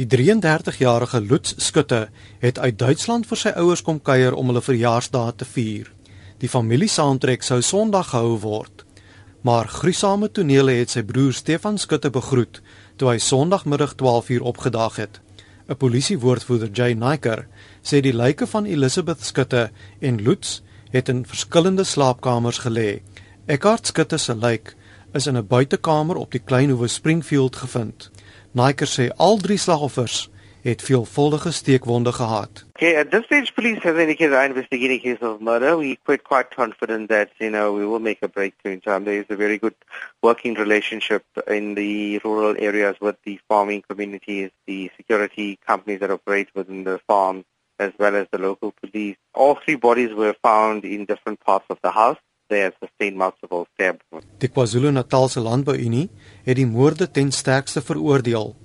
Die 33-jarige Lutz Skutte het uit Duitsland vir sy ouers kom kuier om hulle verjaarsdag te vier. Die familie-saamtrek sou Sondag gehou word. Maar gruisame tonele het sy broer Stefan Skutte begroet toe hy Sondagmiddag 12uur opgedaag het. 'n Polisiewoordvoerder, Jay Niker, sê die lyke van Elizabeth Skutte en Lutz het in verskillende slaapkamers gelê. Eckhart Skutte se lijk is in 'n buitekamer op die Kleinhoewe Springfield gevind. Naiker sê al drie slagoffers het veelvuldige steekwonde gehad. Okay, at this stage, police have indicated are investigating a case of murder. We quite quite confident that you know we will make a breakthrough in time. There is a very good working relationship in the rural areas with the farming communities, the security companies that operate within the farms, as well as the local police. All three bodies were found in different parts of the house. They have sustained multiple stab wounds. Die KwaZulu-Natalse Landbouunie het die moorde ten sterkste veroordeel.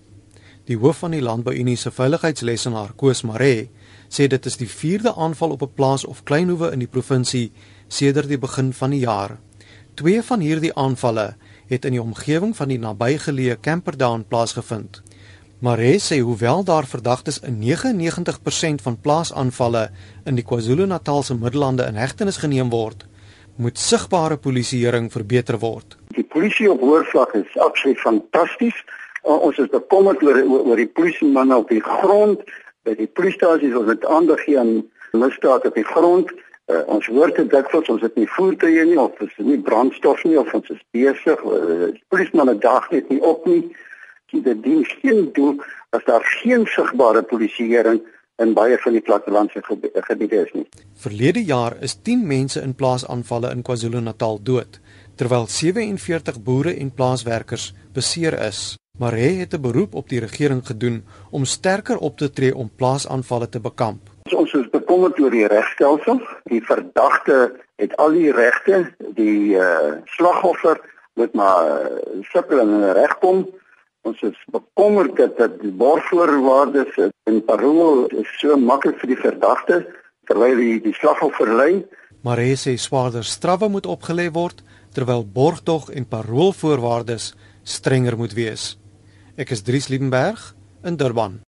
Die hoof van die Landbouunie se veiligheidslesenaar, Koos Maree, sê dit is die 4de aanval op 'n plaas of kleinhoewe in die provinsie sedert die begin van die jaar. Twee van hierdie aanvalle het in die omgewing van die nabygeleë Camperdown plaasgevind. Maree sê hoewel daar verdagtes in 99% van plaasaanvalle in die KwaZulu-Natalse Middellande in hegtenis geneem word, moet sigbare polisieering verbeter word. Die polisie op hoërvlak is absoluut fantasties. Uh, ons is bekommerd oor oor die polisiemanne op die grond, by die polisiestasies ons het aandag gee aan misdaad op die grond. Uh, ons hoor dit dikwels ons het nie voertuie nie of is nie brandstof nie of ons is besig. Uh, die polisiemanne dag net nie op nie. Dit dien geen doel as daar geen sigbare polisieering in baie van die plattelandse gebiede is nie. Verlede jaar is 10 mense in plaasaanvalle in KwaZulu-Natal dood, terwyl 47 boere en plaaswerkers beseer is. Maar hy het 'n beroep op die regering gedoen om sterker op te tree om plaasaanvalle te bekamp. Ons is bekommerd oor die regstelsel. Die verdagte het al die regte, die uh, slagoffer moet maar uh, sukkel en regkom. Ons is bekommerd dat die borgvoorwaardes in parol is so maklik vir die verdagte terwyl die die slagoffer ly. Maar hy sê swaarder strawwe moet opgelê word terwyl borgtog en paroolvoorwaardes strenger moet wees. Ek is Dries Liebenberg in Durban.